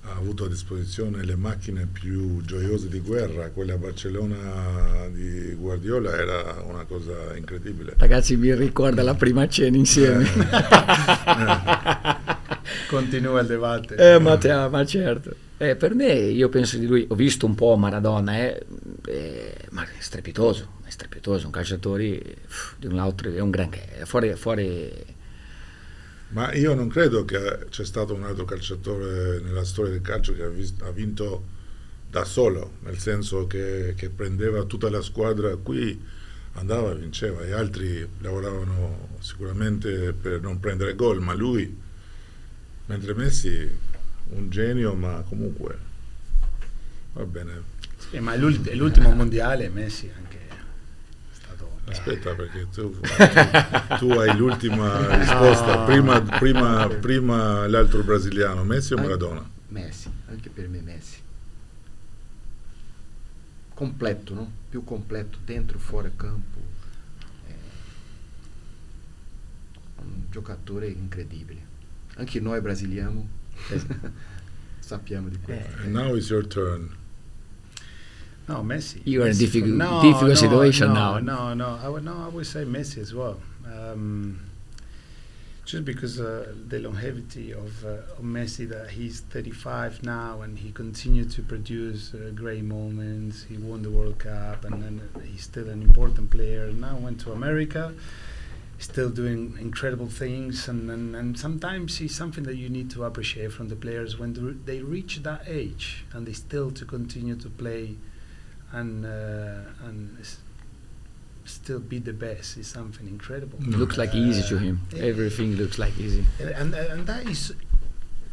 ha avuto a disposizione le macchine più gioiose di guerra, quella a Barcellona di Guardiola era una cosa incredibile. Ragazzi, mi ricorda la prima cena insieme. Continua il dibattito. Eh, ma, te- ma certo. Eh, per me, io penso di lui, ho visto un po' Maradona, eh, eh, ma è strepitoso, è strepitoso, un calciatore uff, di un altro, è un granché, è fuori, fuori Ma io non credo che c'è stato un altro calciatore nella storia del calcio che ha, vis- ha vinto da solo, nel senso che, che prendeva tutta la squadra qui, andava e vinceva, gli altri lavoravano sicuramente per non prendere gol, ma lui, mentre Messi, un genio, ma comunque va bene. Sì, ma l'ult- l'ultimo mondiale Messi anche è. Aspetta, perché tu, tu hai l'ultima risposta, prima, prima- prima l'altro brasiliano, Messi o Maradona? Messi, anche per me Messi. Completo, no? Più completo, dentro, fuori campo. È un giocatore incredibile. Anche noi brasiliani sappiamo di questo. Eh. And now it's your turn. No, Messi. You are in difficult- no, difficult no, situation no, now. No, no, I would, no, I would say Messi as well. Um, just because uh, the longevity of, uh, of Messi, that he's 35 now and he continued to produce uh, great moments. He won the World Cup and then he's still an important player. And now went to America, still doing incredible things. And, and, and sometimes it's something that you need to appreciate from the players when they- they reach that age and they still to continue to play and uh, and still be the best is something incredible. Mm. looks like easy to him. Everything looks like easy. and and that is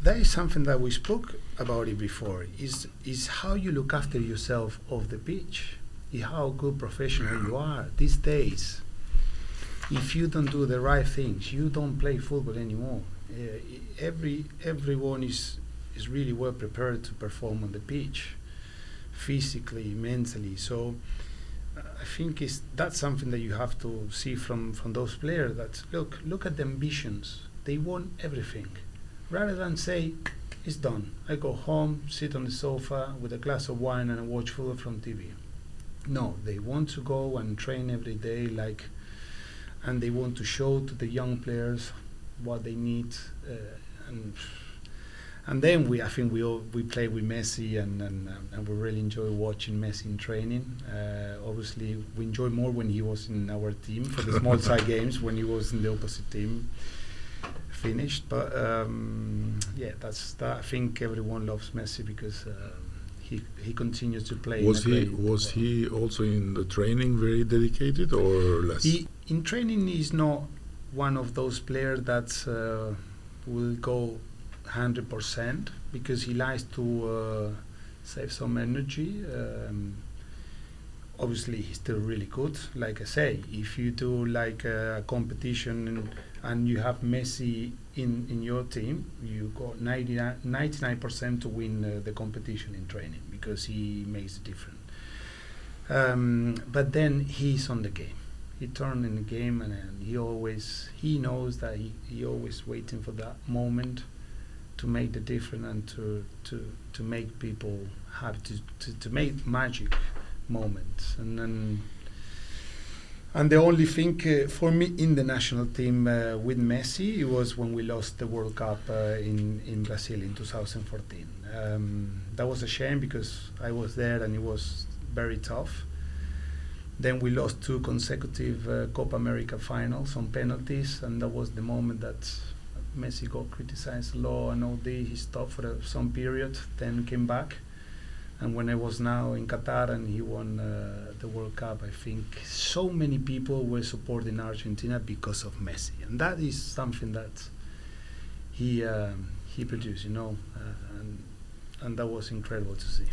that is something that we spoke about it before. Is is how you look after yourself off the pitch. Is how good professional you are these days. If you don't do the right things, you don't play football anymore. Uh, every everyone is is really well prepared to perform on the pitch, physically, mentally. So. uh, I think is that's something that you have to see from from those players. That look, look at the ambitions. They want everything, rather than say, "It's done. I go home, sit on the sofa with a glass of wine and watch football from TV." No, they want to go and train every day, like, and they want to show to the young players what they need, uh, and and then we, I think we all, we play with Messi, and and, um, and we really enjoy watching Messi in training. Uh, obviously, we enjoy more when he was in our team for the small side games when he was in the opposite team. Finished, but um, yeah, that's that. I think everyone loves Messi because um, he he continues to play. Was he was he also in the training very dedicated or less? He, in training, he's not one of those players that uh, will go 100% because he likes to uh, save some energy. Um, obviously, he's still really good. Like I say, if you do like a competition and, and you have Messi in, in your team, you got 99, 99% to win uh, the competition in training because he makes a difference. Um, but then he's on the game he turned in the game and, and he always he knows that he, he always waiting for that moment to make the difference and to to to make people happy to, to, to make magic moments and then and the only thing uh, for me in the national team uh, with Messi it was when we lost the World Cup uh, in in Brazil in 2014. Um, that was a shame because I was there and it was very tough. Then we lost two consecutive uh, Copa America finals on penalties, and that was the moment that Messi got criticized a lot and all this. He stopped for some period, then came back. And when I was now in Qatar and he won uh, the World Cup, I think so many people were supporting Argentina because of Messi, and that is something that he um, he produced, you know, uh, and and that was incredible to see.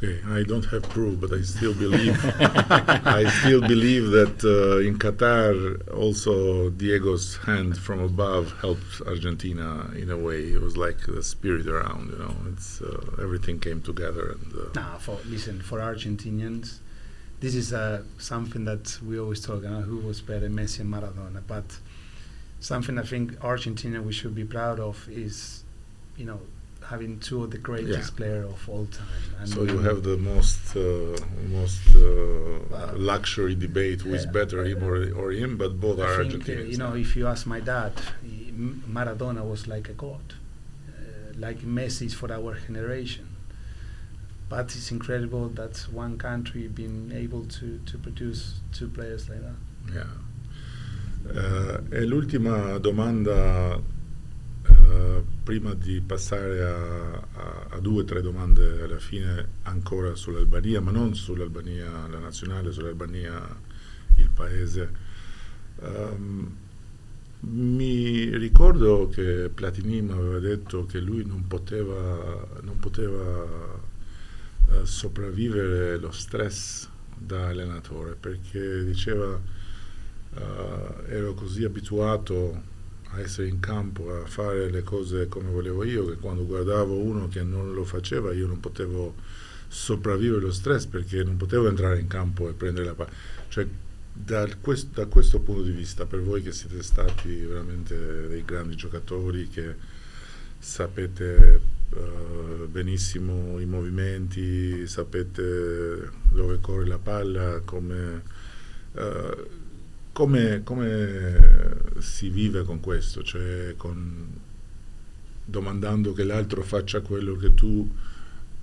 Okay, I don't have proof, but I still believe. I still believe that uh, in Qatar, also Diego's hand from above helped Argentina in a way. It was like the spirit around, you know. It's uh, everything came together, and uh, Nah, for listen for Argentinians, this is uh, something that we always talk about who was better, Messi and Maradona. But something I think Argentina we should be proud of is, you know, having two of the greatest Yeah. player of all time. And So you have the most uh, most uh, luxury debate who is yeah. better, him or, or him, but both are I think, uh, Argentinians. you know, if you ask my dad, Maradona was like a god, uh, like Messi for our generation. But it's incredible that one country been able to, to produce two players like that. Yeah. Eh, e l'ultima domanda, eh, prima di passare a, a- a due o tre domande alla fine ancora sull'Albania, ma non sull'Albania la nazionale, sull'Albania il paese. Ehm, mi ricordo che Platini mi aveva detto che lui non poteva, non poteva eh, sopravvivere lo stress da allenatore perché diceva eh, ero così abituato a essere in campo, a fare le cose come volevo io, che quando guardavo uno che non lo faceva io non potevo sopravvivere lo stress perché non potevo entrare in campo e prendere la palla. Cioè, da, quest- da questo punto di vista, per voi che siete stati veramente dei grandi giocatori, che sapete eh, benissimo i movimenti, sapete dove corre la palla, come, eh, come, come si vive con questo, cioè con, domandando che l'altro faccia quello che tu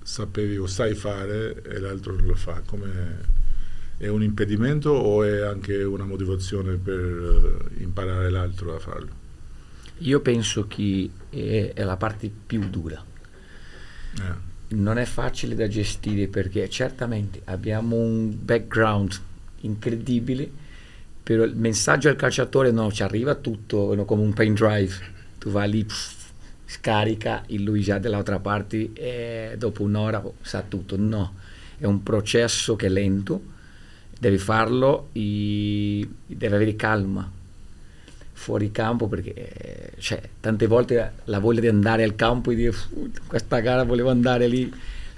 sapevi o sai fare e l'altro non lo fa, come è un impedimento o è anche una motivazione per eh, imparare l'altro a farlo? Io penso che è, è la parte più dura. Eh, Non è facile da gestire perché certamente abbiamo un background incredibile, però il messaggio al calciatore no, ci arriva tutto no, come un pen drive. Tu vai lì, pff, scarica e lui già dall'altra parte e dopo un'ora oh, sa tutto. No, è un processo che è lento, devi farlo e devi avere calma fuori campo perché eh, cioè, tante volte la voglia di andare al campo e dire "Fu, questa gara volevo andare lì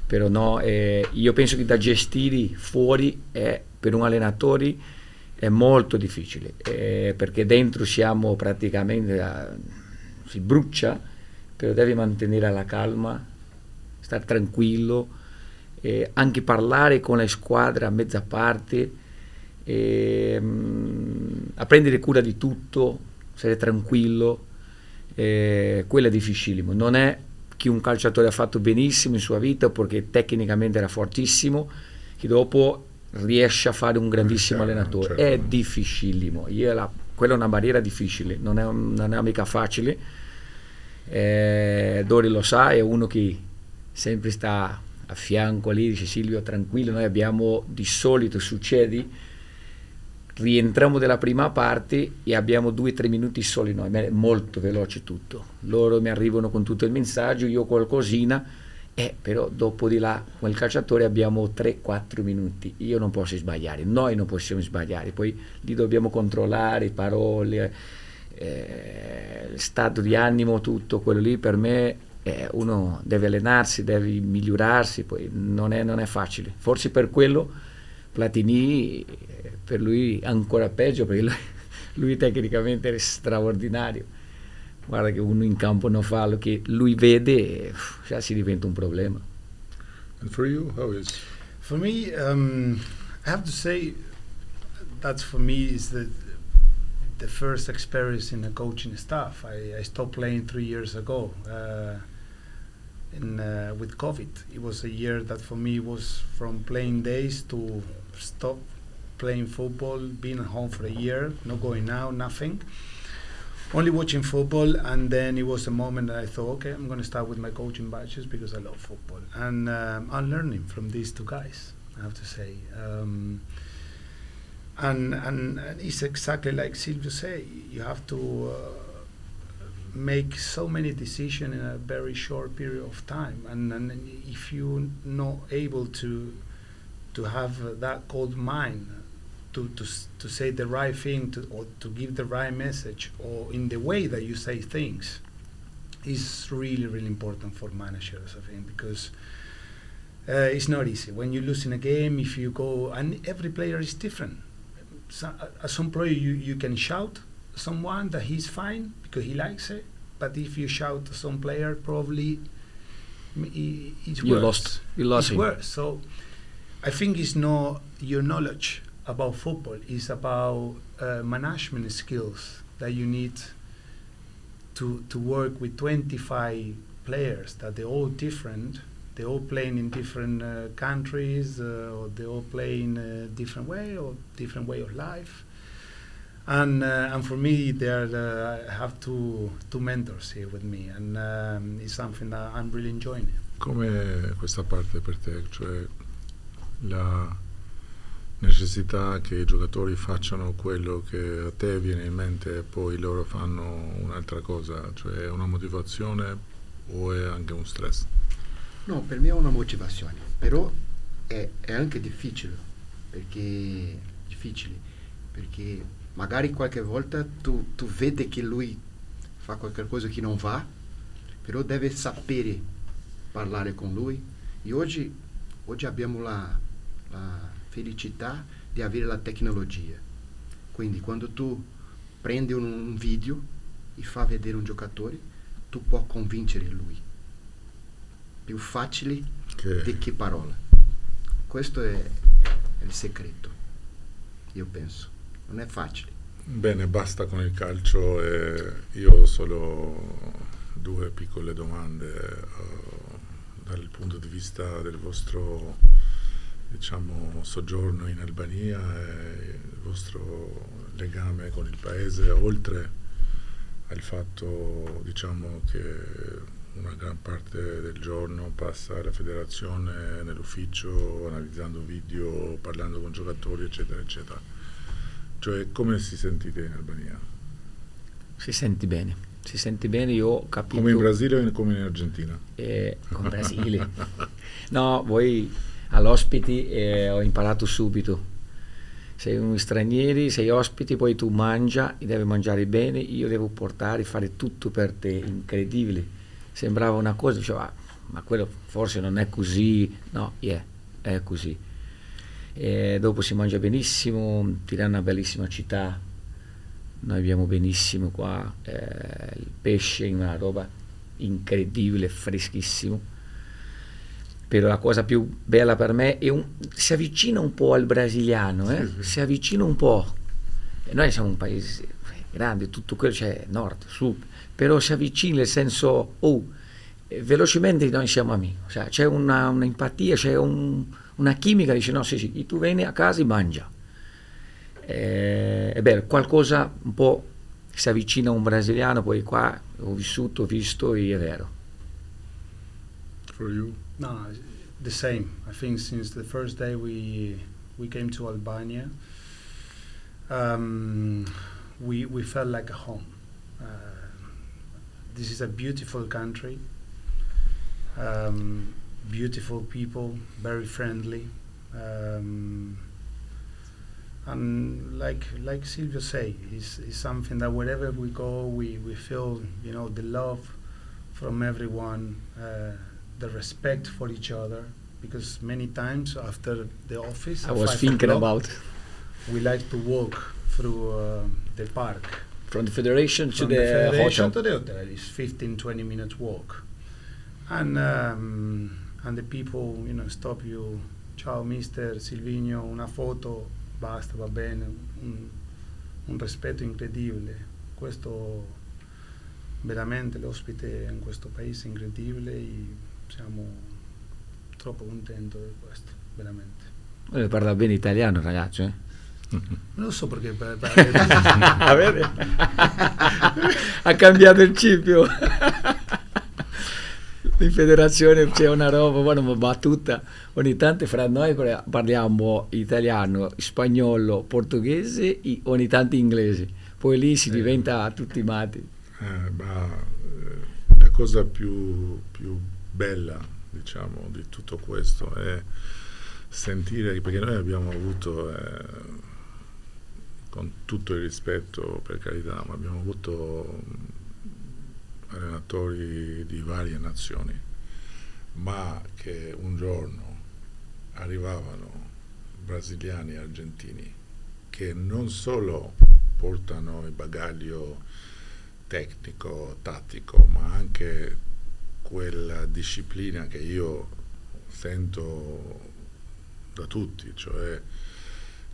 però no eh, io penso che da gestire fuori è, per un allenatore è molto difficile eh, perché dentro siamo praticamente a- si brucia però devi mantenere la calma stare tranquillo eh, anche parlare con la squadra a mezza parte e, mm, a prendere cura di tutto, essere tranquillo, quello è difficilissimo. Non è che un calciatore ha fatto benissimo in sua vita perché tecnicamente era fortissimo, che dopo riesce a fare un grandissimo Certo, allenatore. certo. È difficilissimo. La- quella è una barriera difficile, non è, non è mica facile. Eh, Dori lo sa, è uno che sempre sta a fianco lì, dice Silvio tranquillo, noi abbiamo di solito succede rientriamo dalla prima parte e abbiamo due o tre minuti soli noi, molto veloce tutto. Loro mi arrivano con tutto il messaggio, io qualcosina, eh, però dopo di là con il calciatore abbiamo 3-4 minuti, io non posso sbagliare, noi non possiamo sbagliare, poi li dobbiamo controllare, parole, eh, stato di animo, tutto quello lì per me eh, uno deve allenarsi, deve migliorarsi, poi non è, non è facile. Forse per quello Platini, eh, per lui ancora peggio, perché lui, lui tecnicamente è straordinario. Guarda che uno in campo non fa lo che lui vede, eh, già si diventa un problema. And for you, how is? For me, um, I have to say that for me is the the first experience in a coaching staff. I, I stopped playing three years ago uh, in uh, with COVID. It was a year that for me was from playing days to stop playing football, being at home for a year, not going out, nothing. Only watching football, and then it was a moment that I thought, okay, I'm going to start with my coaching badges because I love football, and um, I'm learning from these two guys. I have to say, um, and, and and it's exactly like Silvio say. You have to uh, make so many decisions in a very short period of time, and, and if you're not able to to have that cold mind to, to, to say the right thing to, or to give the right message or in the way that you say things is really really important for managers I think because uh, it's not easy when you lose in a game if you go and every player is different so, at some player you, you can shout someone that he's fine because he likes it but if you shout to some player probably it's You lost- you lost it's him. worse. So I think it's not your knowledge about football. is about uh, management skills that you need to to work with 25 players that they're all different. They're all playing in different uh, countries, uh, or they all play in a different way or different way of life. And uh, and for me, there uh, I have two two mentors here with me, and um, it's something that I'm really enjoying. Come questa parte per te, cioè la necessità che i giocatori facciano quello che a te viene in mente e poi loro fanno un'altra cosa, cioè è una motivazione o è anche un stress? No, per me è una motivazione, però è, è anche difficile, perché, difficile, perché magari qualche volta tu, tu vedi che lui fa qualcosa che non va, però deve sapere parlare con lui. E oggi, oggi abbiamo la, la felicità di avere la tecnologia. Quindi quando tu prendi un, un video e fa vedere un giocatore, tu puoi convincere lui. Più facile Che di che parola. Questo è, è il segreto, io penso. Non è facile. Bene, basta con il calcio e io ho solo due piccole domande eh, dal punto di vista del vostro diciamo, soggiorno in Albania e il vostro legame con il paese, oltre al fatto diciamo, che una gran parte del giorno passa alla federazione nell'ufficio analizzando video, parlando con giocatori, eccetera, eccetera. Cioè, come si sentite in Albania? Si sente bene, si sente bene, io ho capito... Come in Brasile o come in Argentina? eh, con Brasile. no, voi all'ospiti eh, ho imparato subito. Sei un straniero, sei ospiti, poi tu mangia, devi mangiare bene, io devo portare, fare tutto per te, incredibile. Sembrava una cosa, diceva, ma quello forse non è così, no, yeah, è così. E dopo si mangia benissimo, Tirana è una bellissima città, noi abbiamo benissimo qua, eh, il pesce è una roba incredibile, freschissimo. Però la cosa più bella per me è un, si avvicina un po' al brasiliano, eh? Sì, si avvicina un po'. Noi siamo un paese grande, tutto quello c'è nord, sud, però si avvicina nel senso, oh, eh, velocemente noi siamo amici, cioè, c'è una, un'empatia, c'è un- una chimica, dice no, sì, sì, tu vieni a casa e mangia. Eh, è bello, qualcosa un po' si avvicina a un brasiliano, poi qua ho vissuto, ho visto e è vero. For you? No, the same. I think since the first day we we came to Albania, um, we we felt like a home. Uh, this is a beautiful country. Um, beautiful people, very friendly. Um, and like like Silvio say, it's, something that wherever we go, we, we feel you know the love from everyone, uh, the respect for each other. Because many times after the office, I was thinking o'clock, about We like to walk through uh, the park. from the federation to From the, federation hotel. to the hotel is 15, 20 minutes walk. And um, and the people, you know, stop you. Ciao, mister Silvino, una foto, basta, va bene. Un, un rispetto incredibile. Questo veramente l'ospite in questo paese è incredibile e siamo troppo contenti di questo, veramente. Eh, Parla bene italiano, ragazzo. Eh? Non lo so perché per- per- Ah, vedi? ha cambiato il cipio. In federazione c'è una roba, buona una battuta. Ogni tanto fra noi parliamo italiano, spagnolo, portoghese e ogni tanto inglese. Poi lì si Eh. diventa tutti matti. Eh, ma eh, la cosa più, più bella, diciamo, di tutto questo è sentire, perché noi abbiamo avuto, eh, con tutto il rispetto per carità, ma abbiamo avuto mh, allenatori di varie nazioni, ma che un giorno arrivavano brasiliani e argentini che non solo portano il bagaglio tecnico, tattico, ma anche quella disciplina che io sento da tutti, cioè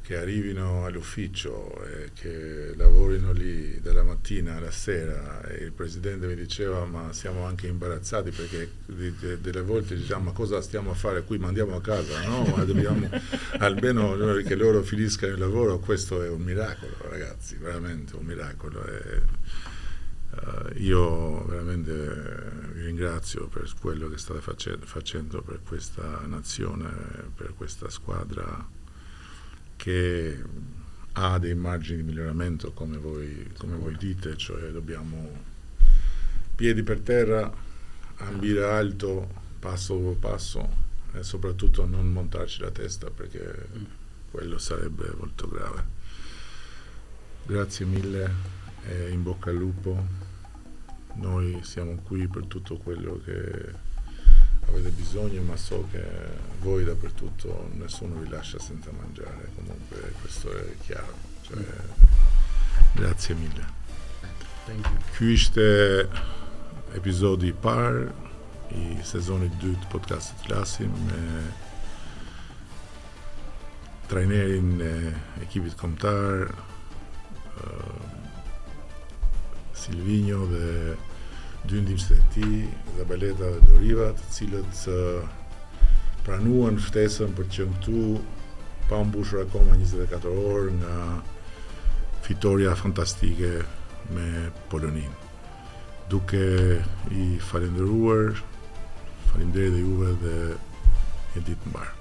che arrivino all'ufficio e che lavorino lì dalla mattina alla sera e il presidente mi diceva ma siamo anche imbarazzati perché delle volte diciamo ma cosa stiamo a fare qui, mandiamo a casa, no? Ma dobbiamo almeno che loro finiscano il lavoro, questo è un miracolo ragazzi, veramente un miracolo. E, uh, io veramente vi ringrazio per quello che state face- facendo per questa nazione, per questa squadra che ha dei margini di miglioramento come voi, come voi dite, cioè dobbiamo piedi per terra, ambire alto, passo dopo passo e soprattutto non montarci la testa perché quello sarebbe molto grave. Grazie mille in bocca al lupo. Noi siamo qui per tutto quello che avete bisogno, ma so che voi dappertutto nessuno vi lascia senza mangiare, comunque questo è chiaro. Cioè, grazie mille. Ky ishte episodi i parë i sezonit 2 të podcastit Flasim me trajnerin e ekipit kombëtar Silvinjo dhe dy ndihmësit e tij, Zabeleta dhe Doriva, të cilët pranuan ftesën për të qenë këtu pa mbushur akoma 24 orë nga fitoria fantastike me Polonin. Duke i falenderuar, falenderit dhe juve dhe një ditë mbarë.